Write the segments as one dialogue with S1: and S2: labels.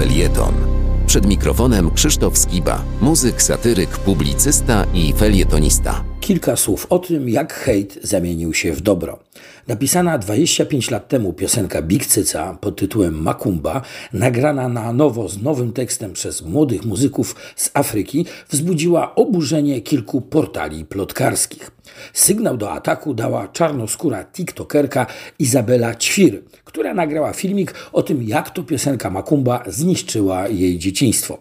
S1: Felieton. Przed mikrofonem Krzysztof Skiba, muzyk, satyryk, publicysta i felietonista.
S2: Kilka słów o tym, jak hejt zamienił się w dobro. Napisana 25 lat temu piosenka Big Cyca pod tytułem Makumba, nagrana na nowo z nowym tekstem przez młodych muzyków z Afryki, wzbudziła oburzenie kilku portali plotkarskich. Sygnał do ataku dała czarnoskóra tiktokerka Izabela Ćwir, która nagrała filmik o tym, jak to piosenka Makumba zniszczyła jej dzieciństwo.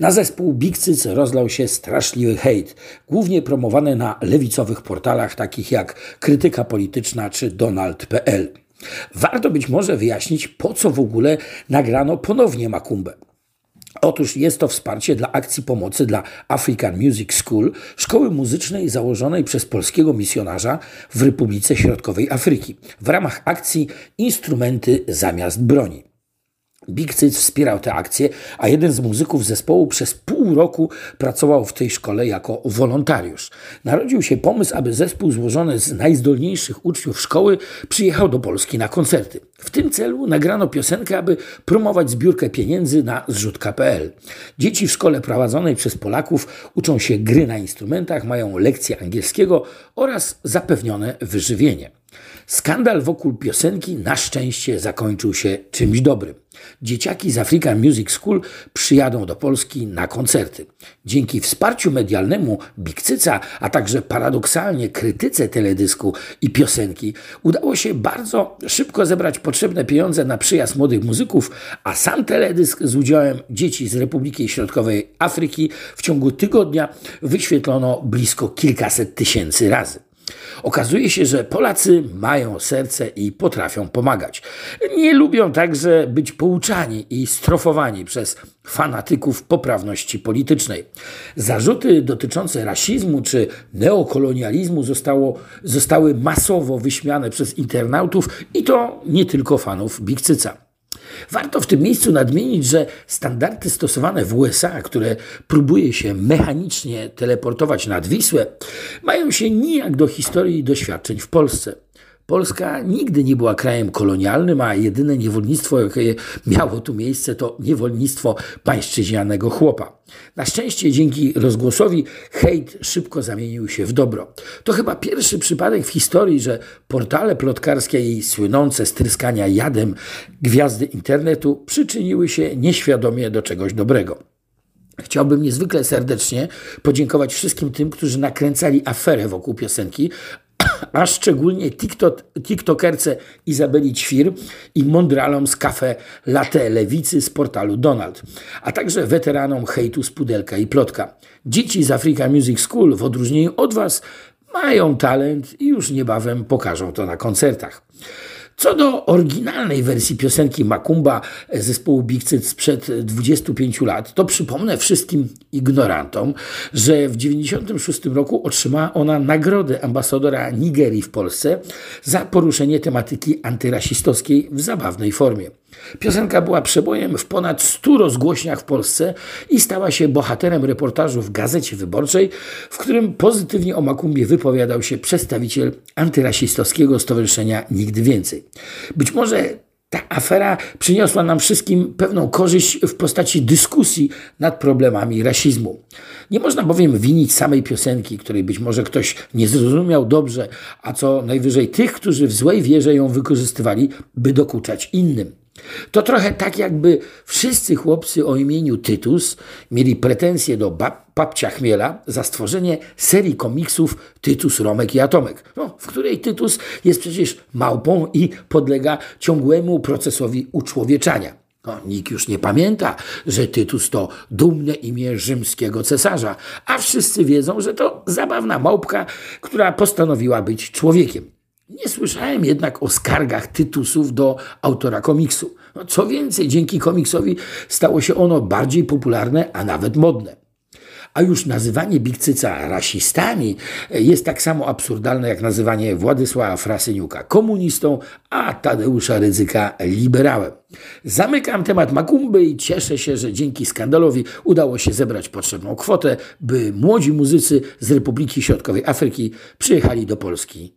S2: Na zespół Big Cyc rozlał się straszliwy hejt, głównie promowany na lewicowych portalach takich jak Krytyka Polityczna czy Donald.pl. Warto być może wyjaśnić, po co w ogóle nagrano ponownie Makumbę. Otóż jest to wsparcie dla akcji pomocy dla African Music School, szkoły muzycznej założonej przez polskiego misjonarza w Republice Środkowej Afryki, w ramach akcji Instrumenty zamiast broni. Big Cyc wspierał tę akcję, a jeden z muzyków zespołu przez pół roku pracował w tej szkole jako wolontariusz. Narodził się pomysł, aby zespół złożony z najzdolniejszych uczniów szkoły przyjechał do Polski na koncerty. W tym celu nagrano piosenkę, aby promować zbiórkę pieniędzy na zrzutka.pl. Dzieci w szkole prowadzonej przez Polaków uczą się gry na instrumentach, mają lekcje angielskiego oraz zapewnione wyżywienie. Skandal wokół piosenki na szczęście zakończył się czymś dobrym. Dzieciaki z African Music School przyjadą do Polski na koncerty. Dzięki wsparciu medialnemu Bikcyca, a także paradoksalnie krytyce teledysku i piosenki, udało się bardzo szybko zebrać potrzebne pieniądze na przyjazd młodych muzyków, a sam teledysk z udziałem dzieci z Republiki Środkowej Afryki w ciągu tygodnia wyświetlono blisko kilkaset tysięcy razy. Okazuje się, że Polacy mają serce i potrafią pomagać. Nie lubią także być pouczani i strofowani przez fanatyków poprawności politycznej. Zarzuty dotyczące rasizmu czy neokolonializmu zostało, zostały masowo wyśmiane przez internautów i to nie tylko fanów Bikcyca. Warto w tym miejscu nadmienić, że standardy stosowane w USA, które próbuje się mechanicznie teleportować nad Wisłę, mają się nijak do historii i doświadczeń w Polsce. Polska nigdy nie była krajem kolonialnym, a jedyne niewolnictwo, jakie miało tu miejsce, to niewolnictwo pańszczyźnianego chłopa. Na szczęście dzięki rozgłosowi hejt szybko zamienił się w dobro. To chyba pierwszy przypadek w historii, że portale plotkarskie i słynące stryskania jadem gwiazdy internetu przyczyniły się nieświadomie do czegoś dobrego. Chciałbym niezwykle serdecznie podziękować wszystkim tym, którzy nakręcali aferę wokół piosenki, a szczególnie TikTok, TikTokerce Izabeli Ćwir i mądralom z kafe Latte Lewicy z portalu Donald, a także weteranom hejtu z Pudelka i Plotka. Dzieci z Africa Music School w odróżnieniu od Was mają talent i już niebawem pokażą to na koncertach. Co do oryginalnej wersji piosenki Makumba zespołu Big Cyt sprzed 25 lat, to przypomnę wszystkim ignorantom, że w 1996 roku otrzymała ona nagrodę ambasadora Nigerii w Polsce za poruszenie tematyki antyrasistowskiej w zabawnej formie. Piosenka była przebojem w ponad 100 rozgłośniach w Polsce i stała się bohaterem reportażu w Gazecie Wyborczej, w którym pozytywnie o Makumbie wypowiadał się przedstawiciel antyrasistowskiego stowarzyszenia Nigdy Więcej. Być może ta afera przyniosła nam wszystkim pewną korzyść w postaci dyskusji nad problemami rasizmu. Nie można bowiem winić samej piosenki, której być może ktoś nie zrozumiał dobrze, a co najwyżej tych, którzy w złej wierze ją wykorzystywali, by dokuczać innym. To trochę tak, jakby wszyscy chłopcy o imieniu Tytus mieli pretensje do bab babcia Chmiela za stworzenie serii komiksów Tytus, Romek i Atomek, no, w której Tytus jest przecież małpą i podlega ciągłemu procesowi uczłowieczania. No, nikt już nie pamięta, że Tytus to dumne imię rzymskiego cesarza, a wszyscy wiedzą, że to zabawna małpka, która postanowiła być człowiekiem. Nie słyszałem jednak o skargach Tytusów do autora komiksu. No, co więcej, dzięki komiksowi stało się ono bardziej popularne, a nawet modne. A już nazywanie Bikcyca rasistami jest tak samo absurdalne jak nazywanie Władysława Frasyniuka komunistą, a Tadeusza Ryzyka liberałem. Zamykam temat Makumby i cieszę się, że dzięki skandalowi udało się zebrać potrzebną kwotę, by młodzi muzycy z Republiki Środkowej Afryki przyjechali do Polski